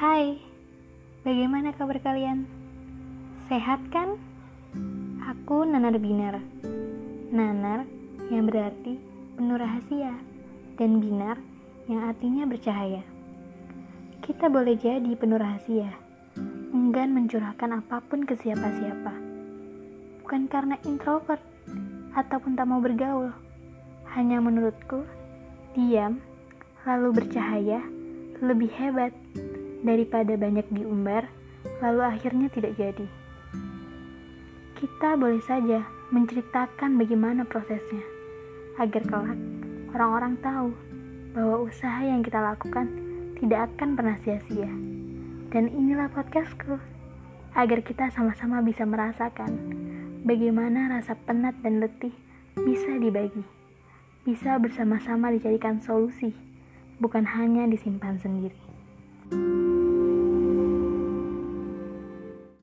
Hai, bagaimana kabar kalian? Sehat kan? Aku Nanar Binar. Nanar yang berarti penuh rahasia dan binar yang artinya bercahaya. Kita boleh jadi penuh rahasia, enggan mencurahkan apa pun ke siapa-siapa. Bukan karena introvert ataupun tak mau bergaul. Hanya menurutku, diam lalu bercahaya lebih hebat daripada banyak diumbar lalu akhirnya tidak jadi. Kita boleh saja menceritakan bagaimana prosesnya agar kelak orang-orang tahu bahwa usaha yang kita lakukan tidak akan pernah sia-sia. Dan inilah podcastku agar kita sama-sama bisa merasakan bagaimana rasa penat dan letih bisa dibagi, bisa bersama-sama dicarikan solusi, bukan hanya disimpan sendiri.